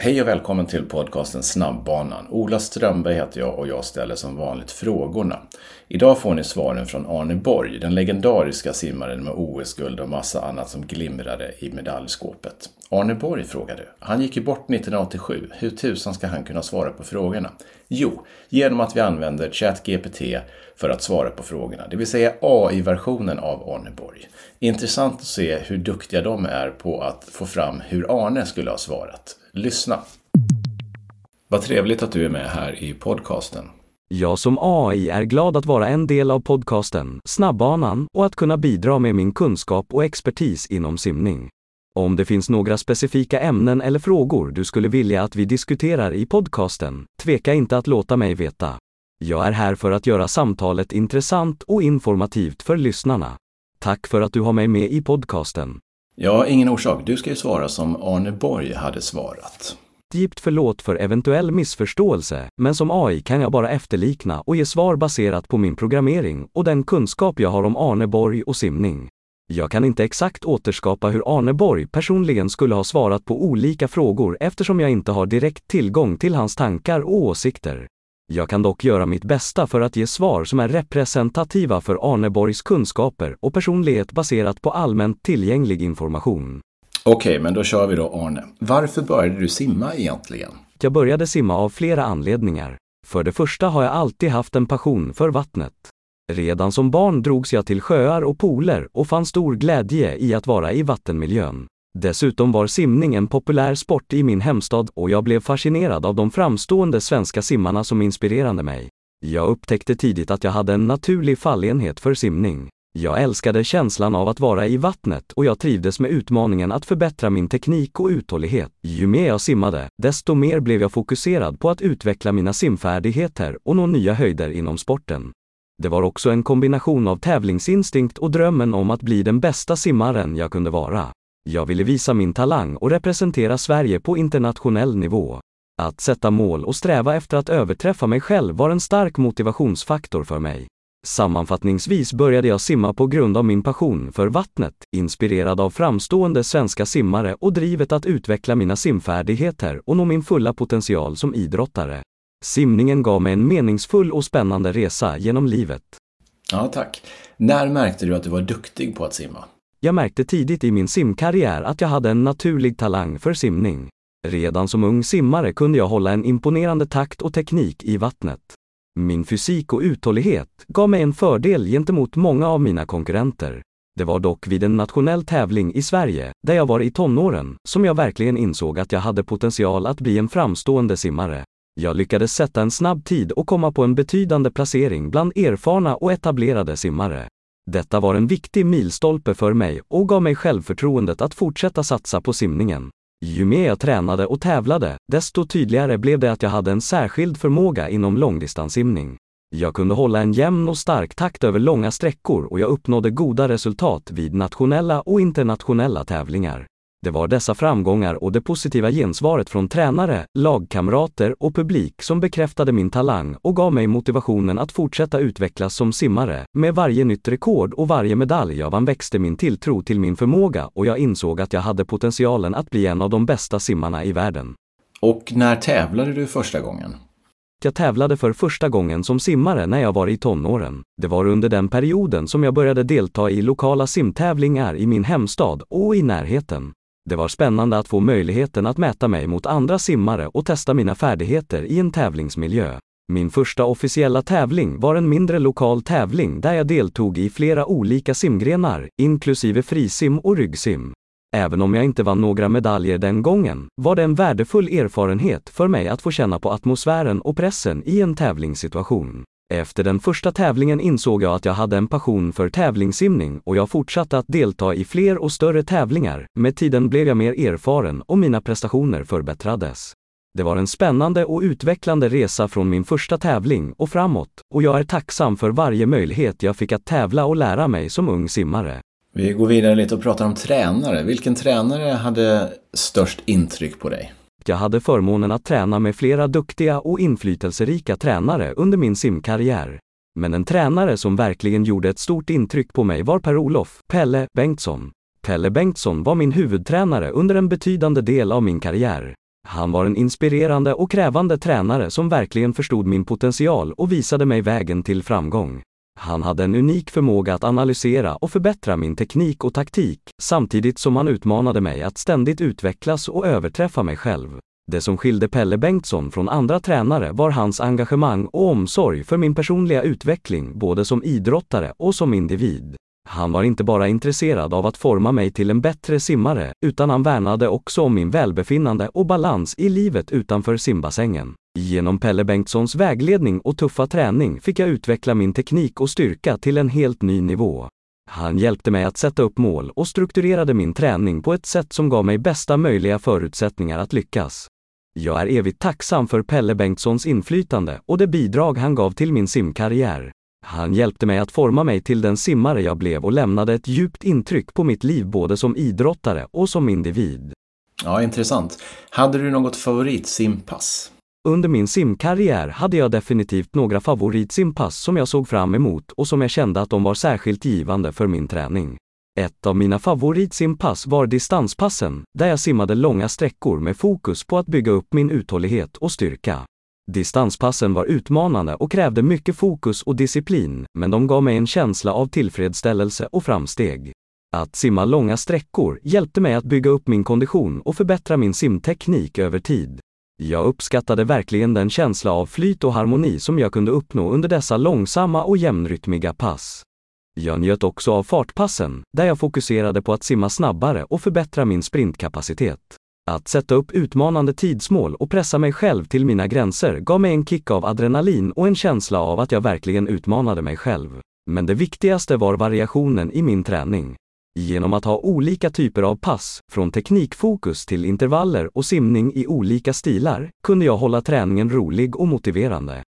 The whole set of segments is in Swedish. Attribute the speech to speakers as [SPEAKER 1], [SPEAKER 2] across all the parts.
[SPEAKER 1] Hej och välkommen till podcasten Snabbbanan. Ola Strömberg heter jag och jag ställer som vanligt frågorna. Idag får ni svaren från Arne Borg, den legendariska simmaren med OS-guld och massa annat som glimrade i medaljskåpet. Arne Borg frågade. Han gick ju bort 1987. Hur tusan ska han kunna svara på frågorna? Jo, genom att vi använder ChatGPT för att svara på frågorna, det vill säga AI-versionen av Arne Borg. Intressant att se hur duktiga de är på att få fram hur Arne skulle ha svarat. Lyssna! Vad trevligt att du är med här i podcasten.
[SPEAKER 2] Jag som AI är glad att vara en del av podcasten Snabbbanan och att kunna bidra med min kunskap och expertis inom simning. Om det finns några specifika ämnen eller frågor du skulle vilja att vi diskuterar i podcasten, tveka inte att låta mig veta. Jag är här för att göra samtalet intressant och informativt för lyssnarna. Tack för att du har mig med i podcasten.
[SPEAKER 1] Ja, ingen orsak. Du ska ju svara som Arne Borg hade svarat.
[SPEAKER 2] Djupt förlåt för eventuell missförståelse, men som AI kan jag bara efterlikna och ge svar baserat på min programmering och den kunskap jag har om Arne Borg och simning. Jag kan inte exakt återskapa hur Arne Borg personligen skulle ha svarat på olika frågor eftersom jag inte har direkt tillgång till hans tankar och åsikter. Jag kan dock göra mitt bästa för att ge svar som är representativa för Arne Borgs kunskaper och personlighet baserat på allmänt tillgänglig information.
[SPEAKER 1] Okej, men då kör vi då Arne. Varför började du simma egentligen?
[SPEAKER 2] Jag började simma av flera anledningar. För det första har jag alltid haft en passion för vattnet. Redan som barn drogs jag till sjöar och pooler och fann stor glädje i att vara i vattenmiljön. Dessutom var simning en populär sport i min hemstad och jag blev fascinerad av de framstående svenska simmarna som inspirerade mig. Jag upptäckte tidigt att jag hade en naturlig fallenhet för simning. Jag älskade känslan av att vara i vattnet och jag trivdes med utmaningen att förbättra min teknik och uthållighet. Ju mer jag simmade, desto mer blev jag fokuserad på att utveckla mina simfärdigheter och nå nya höjder inom sporten. Det var också en kombination av tävlingsinstinkt och drömmen om att bli den bästa simmaren jag kunde vara. Jag ville visa min talang och representera Sverige på internationell nivå. Att sätta mål och sträva efter att överträffa mig själv var en stark motivationsfaktor för mig. Sammanfattningsvis började jag simma på grund av min passion för vattnet, inspirerad av framstående svenska simmare och drivet att utveckla mina simfärdigheter och nå min fulla potential som idrottare. Simningen gav mig en meningsfull och spännande resa genom livet.
[SPEAKER 1] Ja, tack. När märkte du att du var duktig på att simma?
[SPEAKER 2] Jag märkte tidigt i min simkarriär att jag hade en naturlig talang för simning. Redan som ung simmare kunde jag hålla en imponerande takt och teknik i vattnet. Min fysik och uthållighet gav mig en fördel gentemot många av mina konkurrenter. Det var dock vid en nationell tävling i Sverige, där jag var i tonåren, som jag verkligen insåg att jag hade potential att bli en framstående simmare. Jag lyckades sätta en snabb tid och komma på en betydande placering bland erfarna och etablerade simmare. Detta var en viktig milstolpe för mig och gav mig självförtroendet att fortsätta satsa på simningen. Ju mer jag tränade och tävlade, desto tydligare blev det att jag hade en särskild förmåga inom långdistanssimning. Jag kunde hålla en jämn och stark takt över långa sträckor och jag uppnådde goda resultat vid nationella och internationella tävlingar. Det var dessa framgångar och det positiva gensvaret från tränare, lagkamrater och publik som bekräftade min talang och gav mig motivationen att fortsätta utvecklas som simmare. Med varje nytt rekord och varje medalj jag vann växte min tilltro till min förmåga och jag insåg att jag hade potentialen att bli en av de bästa simmarna i världen.
[SPEAKER 1] Och när tävlade du första gången?
[SPEAKER 2] Jag tävlade för första gången som simmare när jag var i tonåren. Det var under den perioden som jag började delta i lokala simtävlingar i min hemstad och i närheten. Det var spännande att få möjligheten att mäta mig mot andra simmare och testa mina färdigheter i en tävlingsmiljö. Min första officiella tävling var en mindre lokal tävling där jag deltog i flera olika simgrenar, inklusive frisim och ryggsim. Även om jag inte vann några medaljer den gången, var det en värdefull erfarenhet för mig att få känna på atmosfären och pressen i en tävlingssituation. Efter den första tävlingen insåg jag att jag hade en passion för tävlingssimning och jag fortsatte att delta i fler och större tävlingar. Med tiden blev jag mer erfaren och mina prestationer förbättrades. Det var en spännande och utvecklande resa från min första tävling och framåt och jag är tacksam för varje möjlighet jag fick att tävla och lära mig som ung simmare.
[SPEAKER 1] Vi går vidare lite och pratar om tränare. Vilken tränare hade störst intryck på dig?
[SPEAKER 2] Jag hade förmånen att träna med flera duktiga och inflytelserika tränare under min simkarriär. Men en tränare som verkligen gjorde ett stort intryck på mig var Per-Olof Pelle Bengtsson. Pelle Bengtsson var min huvudtränare under en betydande del av min karriär. Han var en inspirerande och krävande tränare som verkligen förstod min potential och visade mig vägen till framgång. Han hade en unik förmåga att analysera och förbättra min teknik och taktik, samtidigt som han utmanade mig att ständigt utvecklas och överträffa mig själv. Det som skilde Pelle Bengtsson från andra tränare var hans engagemang och omsorg för min personliga utveckling både som idrottare och som individ. Han var inte bara intresserad av att forma mig till en bättre simmare, utan han värnade också om min välbefinnande och balans i livet utanför simbassängen. Genom Pelle Bengtssons vägledning och tuffa träning fick jag utveckla min teknik och styrka till en helt ny nivå. Han hjälpte mig att sätta upp mål och strukturerade min träning på ett sätt som gav mig bästa möjliga förutsättningar att lyckas. Jag är evigt tacksam för Pelle Bengtssons inflytande och det bidrag han gav till min simkarriär. Han hjälpte mig att forma mig till den simmare jag blev och lämnade ett djupt intryck på mitt liv både som idrottare och som individ.
[SPEAKER 1] Ja, intressant. Hade du något favoritsimpass?
[SPEAKER 2] Under min simkarriär hade jag definitivt några favoritsimpass som jag såg fram emot och som jag kände att de var särskilt givande för min träning. Ett av mina favoritsimpass var distanspassen, där jag simmade långa sträckor med fokus på att bygga upp min uthållighet och styrka. Distanspassen var utmanande och krävde mycket fokus och disciplin, men de gav mig en känsla av tillfredsställelse och framsteg. Att simma långa sträckor hjälpte mig att bygga upp min kondition och förbättra min simteknik över tid. Jag uppskattade verkligen den känsla av flyt och harmoni som jag kunde uppnå under dessa långsamma och jämnrytmiga pass. Jag njöt också av fartpassen, där jag fokuserade på att simma snabbare och förbättra min sprintkapacitet. Att sätta upp utmanande tidsmål och pressa mig själv till mina gränser gav mig en kick av adrenalin och en känsla av att jag verkligen utmanade mig själv. Men det viktigaste var variationen i min träning. Genom att ha olika typer av pass, från teknikfokus till intervaller och simning i olika stilar, kunde jag hålla träningen rolig och motiverande.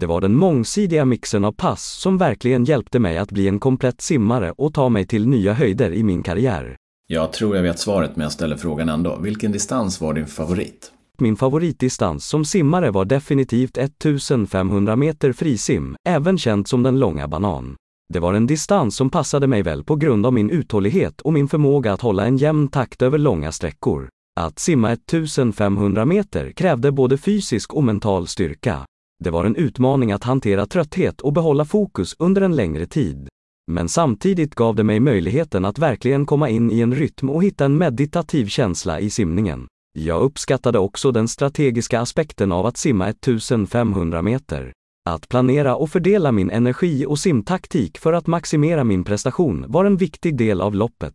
[SPEAKER 2] Det var den mångsidiga mixen av pass som verkligen hjälpte mig att bli en komplett simmare och ta mig till nya höjder i min karriär.
[SPEAKER 1] Jag tror jag vet svaret men jag ställer frågan ändå. Vilken distans var din favorit?
[SPEAKER 2] Min favoritdistans som simmare var definitivt 1500 meter frisim, även känt som den långa banan. Det var en distans som passade mig väl på grund av min uthållighet och min förmåga att hålla en jämn takt över långa sträckor. Att simma 1500 meter krävde både fysisk och mental styrka. Det var en utmaning att hantera trötthet och behålla fokus under en längre tid. Men samtidigt gav det mig möjligheten att verkligen komma in i en rytm och hitta en meditativ känsla i simningen. Jag uppskattade också den strategiska aspekten av att simma 1500 meter. Att planera och fördela min energi och simtaktik för att maximera min prestation var en viktig del av loppet.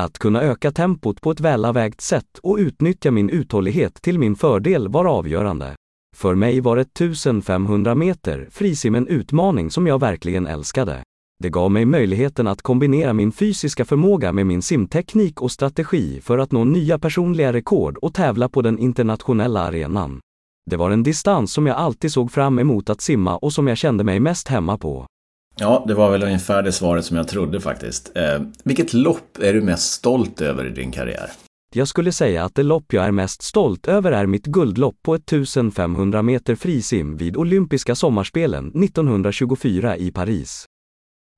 [SPEAKER 2] Att kunna öka tempot på ett välavvägt sätt och utnyttja min uthållighet till min fördel var avgörande. För mig var 1500 meter frisim en utmaning som jag verkligen älskade. Det gav mig möjligheten att kombinera min fysiska förmåga med min simteknik och strategi för att nå nya personliga rekord och tävla på den internationella arenan. Det var en distans som jag alltid såg fram emot att simma och som jag kände mig mest hemma på.
[SPEAKER 1] Ja, det var väl ungefär det svaret som jag trodde faktiskt. Eh, vilket lopp är du mest stolt över i din karriär?
[SPEAKER 2] Jag skulle säga att det lopp jag är mest stolt över är mitt guldlopp på 1500 meter frisim vid olympiska sommarspelen 1924 i Paris.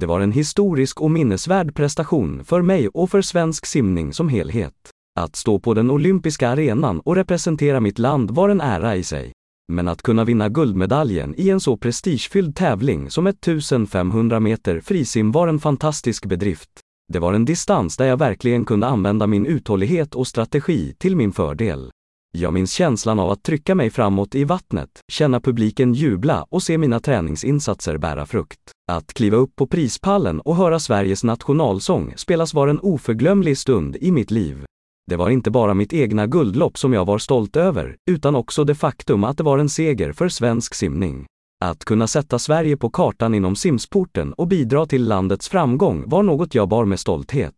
[SPEAKER 2] Det var en historisk och minnesvärd prestation för mig och för svensk simning som helhet. Att stå på den olympiska arenan och representera mitt land var en ära i sig. Men att kunna vinna guldmedaljen i en så prestigefylld tävling som 1500 meter frisim var en fantastisk bedrift. Det var en distans där jag verkligen kunde använda min uthållighet och strategi till min fördel. Jag minns känslan av att trycka mig framåt i vattnet, känna publiken jubla och se mina träningsinsatser bära frukt. Att kliva upp på prispallen och höra Sveriges nationalsång spelas var en oförglömlig stund i mitt liv. Det var inte bara mitt egna guldlopp som jag var stolt över, utan också det faktum att det var en seger för svensk simning. Att kunna sätta Sverige på kartan inom simsporten och bidra till landets framgång var något jag bar med stolthet.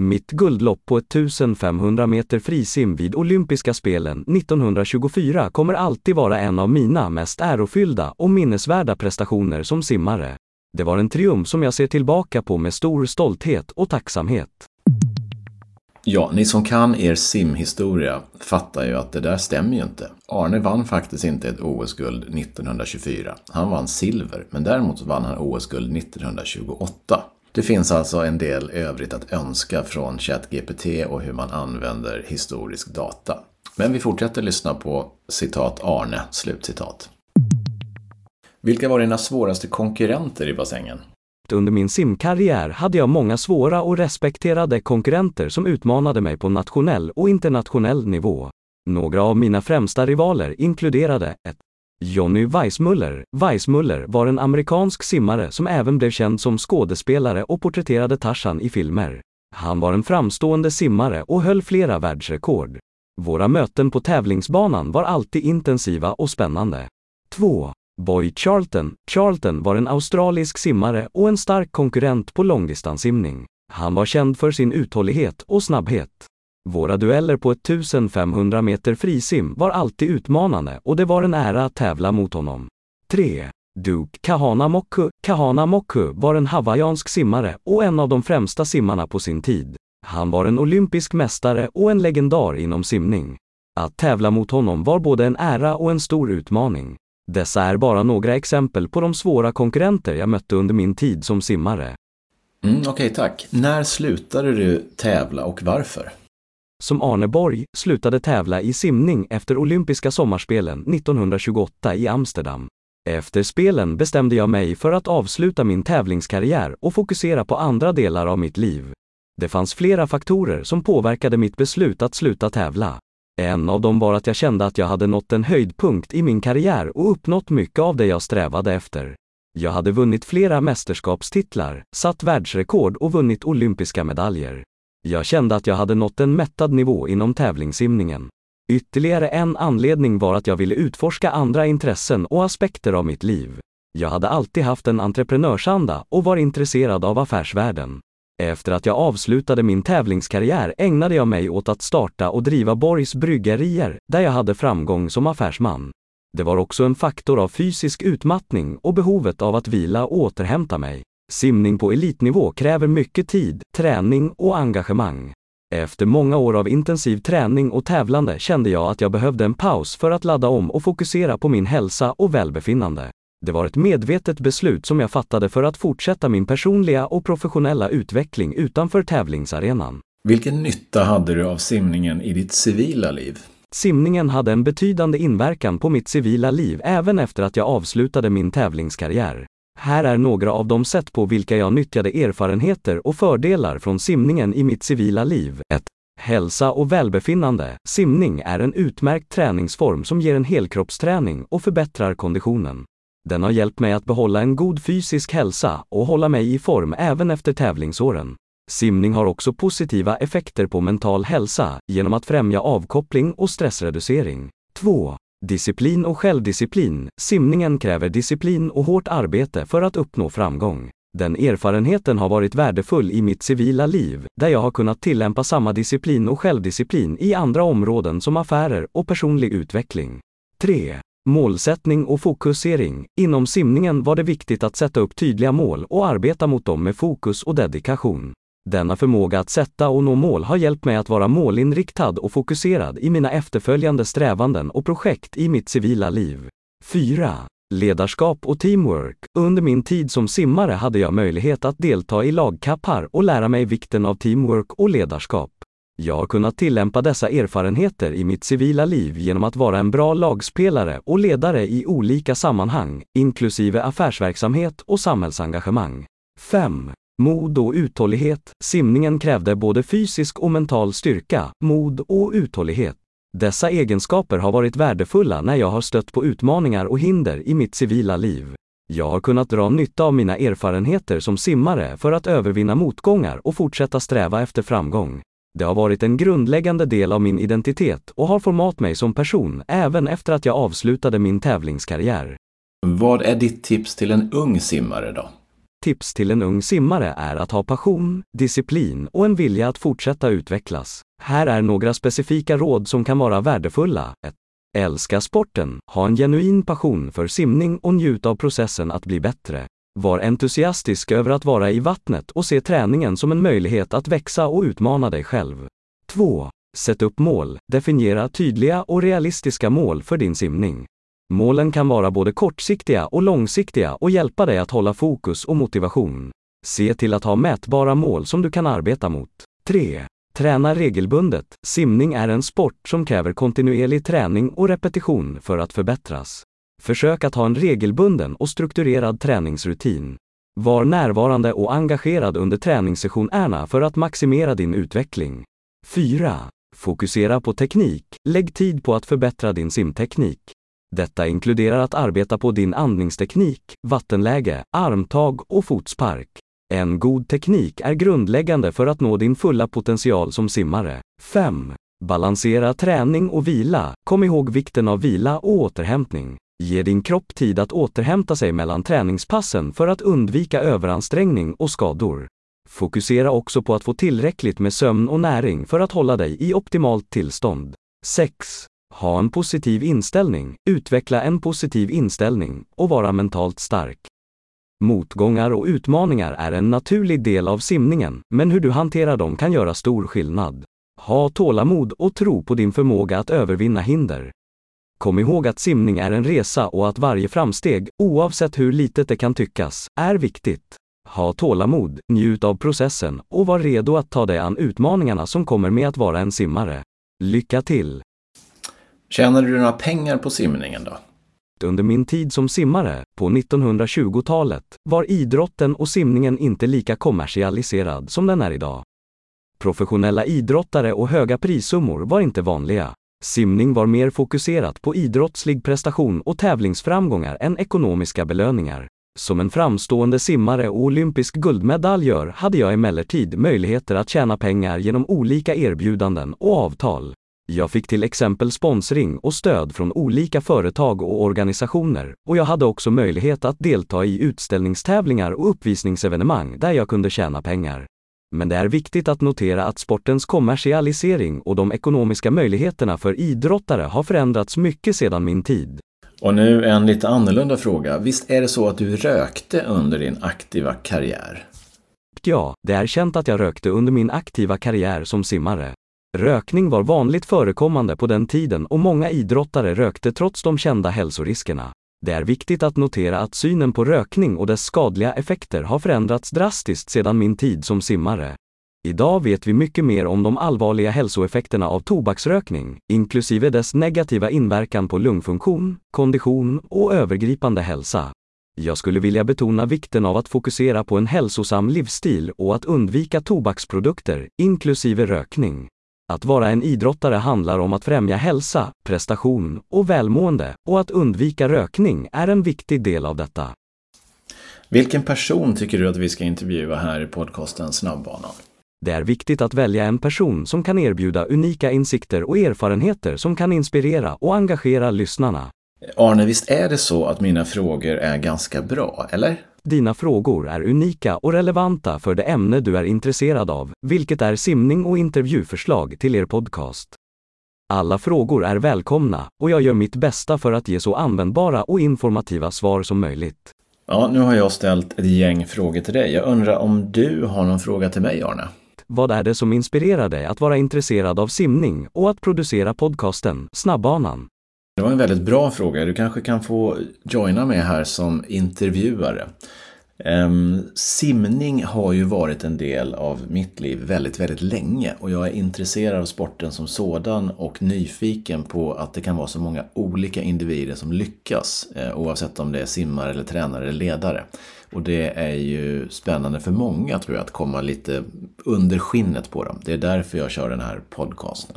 [SPEAKER 2] Mitt guldlopp på 1500 meter frisim vid olympiska spelen 1924 kommer alltid vara en av mina mest ärofyllda och minnesvärda prestationer som simmare. Det var en triumf som jag ser tillbaka på med stor stolthet och tacksamhet.
[SPEAKER 1] Ja, ni som kan er simhistoria fattar ju att det där stämmer ju inte. Arne vann faktiskt inte ett OS-guld 1924. Han vann silver, men däremot vann han OS-guld 1928. Det finns alltså en del övrigt att önska från ChatGPT och hur man använder historisk data. Men vi fortsätter lyssna på citat Arne, slutcitat. Vilka var dina svåraste konkurrenter i bassängen?
[SPEAKER 2] Under min simkarriär hade jag många svåra och respekterade konkurrenter som utmanade mig på nationell och internationell nivå. Några av mina främsta rivaler inkluderade 1. Johnny Weissmuller. Weissmuller var en amerikansk simmare som även blev känd som skådespelare och porträtterade Tarzan i filmer. Han var en framstående simmare och höll flera världsrekord. Våra möten på tävlingsbanan var alltid intensiva och spännande. 2. Boy Charlton. Charlton var en australisk simmare och en stark konkurrent på långdistanssimning. Han var känd för sin uthållighet och snabbhet. Våra dueller på 1500 meter frisim var alltid utmanande och det var en ära att tävla mot honom. 3. Duke Kahanamoku. Kahanamoku var en hawaiiansk simmare och en av de främsta simmarna på sin tid. Han var en olympisk mästare och en legendar inom simning. Att tävla mot honom var både en ära och en stor utmaning. Dessa är bara några exempel på de svåra konkurrenter jag mötte under min tid som simmare.
[SPEAKER 1] Mm, Okej, okay, tack. När slutade du tävla och varför?
[SPEAKER 2] Som Arne Borg slutade tävla i simning efter olympiska sommarspelen 1928 i Amsterdam. Efter spelen bestämde jag mig för att avsluta min tävlingskarriär och fokusera på andra delar av mitt liv. Det fanns flera faktorer som påverkade mitt beslut att sluta tävla. En av dem var att jag kände att jag hade nått en höjdpunkt i min karriär och uppnått mycket av det jag strävade efter. Jag hade vunnit flera mästerskapstitlar, satt världsrekord och vunnit olympiska medaljer. Jag kände att jag hade nått en mättad nivå inom tävlingssimningen. Ytterligare en anledning var att jag ville utforska andra intressen och aspekter av mitt liv. Jag hade alltid haft en entreprenörsanda och var intresserad av affärsvärlden. Efter att jag avslutade min tävlingskarriär ägnade jag mig åt att starta och driva Borgs bryggerier, där jag hade framgång som affärsman. Det var också en faktor av fysisk utmattning och behovet av att vila och återhämta mig. Simning på elitnivå kräver mycket tid, träning och engagemang. Efter många år av intensiv träning och tävlande kände jag att jag behövde en paus för att ladda om och fokusera på min hälsa och välbefinnande. Det var ett medvetet beslut som jag fattade för att fortsätta min personliga och professionella utveckling utanför tävlingsarenan.
[SPEAKER 1] Vilken nytta hade du av simningen i ditt civila liv?
[SPEAKER 2] Simningen hade en betydande inverkan på mitt civila liv även efter att jag avslutade min tävlingskarriär. Här är några av de sätt på vilka jag nyttjade erfarenheter och fördelar från simningen i mitt civila liv. 1. Hälsa och välbefinnande. Simning är en utmärkt träningsform som ger en helkroppsträning och förbättrar konditionen. Den har hjälpt mig att behålla en god fysisk hälsa och hålla mig i form även efter tävlingsåren. Simning har också positiva effekter på mental hälsa genom att främja avkoppling och stressreducering. 2. Disciplin och självdisciplin. Simningen kräver disciplin och hårt arbete för att uppnå framgång. Den erfarenheten har varit värdefull i mitt civila liv, där jag har kunnat tillämpa samma disciplin och självdisciplin i andra områden som affärer och personlig utveckling. 3. Målsättning och fokusering. Inom simningen var det viktigt att sätta upp tydliga mål och arbeta mot dem med fokus och dedikation. Denna förmåga att sätta och nå mål har hjälpt mig att vara målinriktad och fokuserad i mina efterföljande strävanden och projekt i mitt civila liv. 4. Ledarskap och teamwork. Under min tid som simmare hade jag möjlighet att delta i lagkappar och lära mig vikten av teamwork och ledarskap. Jag har kunnat tillämpa dessa erfarenheter i mitt civila liv genom att vara en bra lagspelare och ledare i olika sammanhang, inklusive affärsverksamhet och samhällsengagemang. 5. Mod och uthållighet. Simningen krävde både fysisk och mental styrka, mod och uthållighet. Dessa egenskaper har varit värdefulla när jag har stött på utmaningar och hinder i mitt civila liv. Jag har kunnat dra nytta av mina erfarenheter som simmare för att övervinna motgångar och fortsätta sträva efter framgång. Det har varit en grundläggande del av min identitet och har format mig som person även efter att jag avslutade min tävlingskarriär.
[SPEAKER 1] Vad är ditt tips till en ung simmare då?
[SPEAKER 2] Tips till en ung simmare är att ha passion, disciplin och en vilja att fortsätta utvecklas. Här är några specifika råd som kan vara värdefulla. 1. Älska sporten, ha en genuin passion för simning och njut av processen att bli bättre. Var entusiastisk över att vara i vattnet och se träningen som en möjlighet att växa och utmana dig själv. 2. Sätt upp mål, definiera tydliga och realistiska mål för din simning. Målen kan vara både kortsiktiga och långsiktiga och hjälpa dig att hålla fokus och motivation. Se till att ha mätbara mål som du kan arbeta mot. 3. Träna regelbundet. Simning är en sport som kräver kontinuerlig träning och repetition för att förbättras. Försök att ha en regelbunden och strukturerad träningsrutin. Var närvarande och engagerad under träningssessionerna för att maximera din utveckling. 4. Fokusera på teknik. Lägg tid på att förbättra din simteknik. Detta inkluderar att arbeta på din andningsteknik, vattenläge, armtag och fotspark. En god teknik är grundläggande för att nå din fulla potential som simmare. 5. Balansera träning och vila. Kom ihåg vikten av vila och återhämtning. Ge din kropp tid att återhämta sig mellan träningspassen för att undvika överansträngning och skador. Fokusera också på att få tillräckligt med sömn och näring för att hålla dig i optimalt tillstånd. 6. Ha en positiv inställning, utveckla en positiv inställning och vara mentalt stark. Motgångar och utmaningar är en naturlig del av simningen, men hur du hanterar dem kan göra stor skillnad. Ha tålamod och tro på din förmåga att övervinna hinder. Kom ihåg att simning är en resa och att varje framsteg, oavsett hur litet det kan tyckas, är viktigt. Ha tålamod, njut av processen och var redo att ta dig an utmaningarna som kommer med att vara en simmare. Lycka till!
[SPEAKER 1] Tjänade du några pengar på simningen då?
[SPEAKER 2] Under min tid som simmare, på 1920-talet, var idrotten och simningen inte lika kommersialiserad som den är idag. Professionella idrottare och höga prissummor var inte vanliga. Simning var mer fokuserat på idrottslig prestation och tävlingsframgångar än ekonomiska belöningar. Som en framstående simmare och olympisk guldmedaljör hade jag emellertid möjligheter att tjäna pengar genom olika erbjudanden och avtal. Jag fick till exempel sponsring och stöd från olika företag och organisationer och jag hade också möjlighet att delta i utställningstävlingar och uppvisningsevenemang där jag kunde tjäna pengar. Men det är viktigt att notera att sportens kommersialisering och de ekonomiska möjligheterna för idrottare har förändrats mycket sedan min tid.
[SPEAKER 1] Och nu en lite annorlunda fråga. Visst är det så att du rökte under din aktiva karriär?
[SPEAKER 2] Ja, det är känt att jag rökte under min aktiva karriär som simmare. Rökning var vanligt förekommande på den tiden och många idrottare rökte trots de kända hälsoriskerna. Det är viktigt att notera att synen på rökning och dess skadliga effekter har förändrats drastiskt sedan min tid som simmare. Idag vet vi mycket mer om de allvarliga hälsoeffekterna av tobaksrökning, inklusive dess negativa inverkan på lungfunktion, kondition och övergripande hälsa. Jag skulle vilja betona vikten av att fokusera på en hälsosam livsstil och att undvika tobaksprodukter, inklusive rökning. Att vara en idrottare handlar om att främja hälsa, prestation och välmående och att undvika rökning är en viktig del av detta.
[SPEAKER 1] Vilken person tycker du att vi ska intervjua här i podcasten Snabbbanan?
[SPEAKER 2] Det är viktigt att välja en person som kan erbjuda unika insikter och erfarenheter som kan inspirera och engagera lyssnarna.
[SPEAKER 1] Arne, visst är det så att mina frågor är ganska bra, eller?
[SPEAKER 2] Dina frågor är unika och relevanta för det ämne du är intresserad av, vilket är simning och intervjuförslag till er podcast. Alla frågor är välkomna och jag gör mitt bästa för att ge så användbara och informativa svar som möjligt.
[SPEAKER 1] Ja, nu har jag ställt ett gäng frågor till dig. Jag undrar om du har någon fråga till mig, Arne?
[SPEAKER 2] Vad är det som inspirerar dig att vara intresserad av simning och att producera podcasten Snabbbanan?
[SPEAKER 1] Det var en väldigt bra fråga. Du kanske kan få joina mig här som intervjuare. Ehm, simning har ju varit en del av mitt liv väldigt, väldigt länge och jag är intresserad av sporten som sådan och nyfiken på att det kan vara så många olika individer som lyckas eh, oavsett om det är simmare eller tränare eller ledare. Och det är ju spännande för många tror jag att komma lite under skinnet på dem. Det är därför jag kör den här podcasten.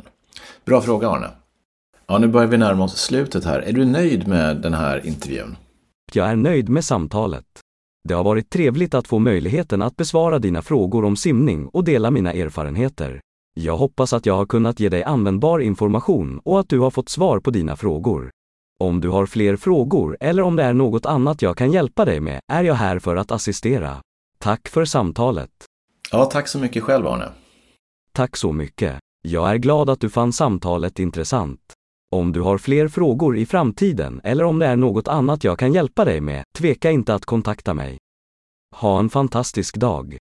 [SPEAKER 1] Bra fråga Arne! Ja, nu börjar vi närma oss slutet här. Är du nöjd med den här intervjun?
[SPEAKER 2] Jag är nöjd med samtalet. Det har varit trevligt att få möjligheten att besvara dina frågor om simning och dela mina erfarenheter. Jag hoppas att jag har kunnat ge dig användbar information och att du har fått svar på dina frågor. Om du har fler frågor eller om det är något annat jag kan hjälpa dig med är jag här för att assistera. Tack för samtalet.
[SPEAKER 1] Ja, tack så mycket själv Arne.
[SPEAKER 2] Tack så mycket. Jag är glad att du fann samtalet intressant. Om du har fler frågor i framtiden eller om det är något annat jag kan hjälpa dig med, tveka inte att kontakta mig. Ha en fantastisk dag.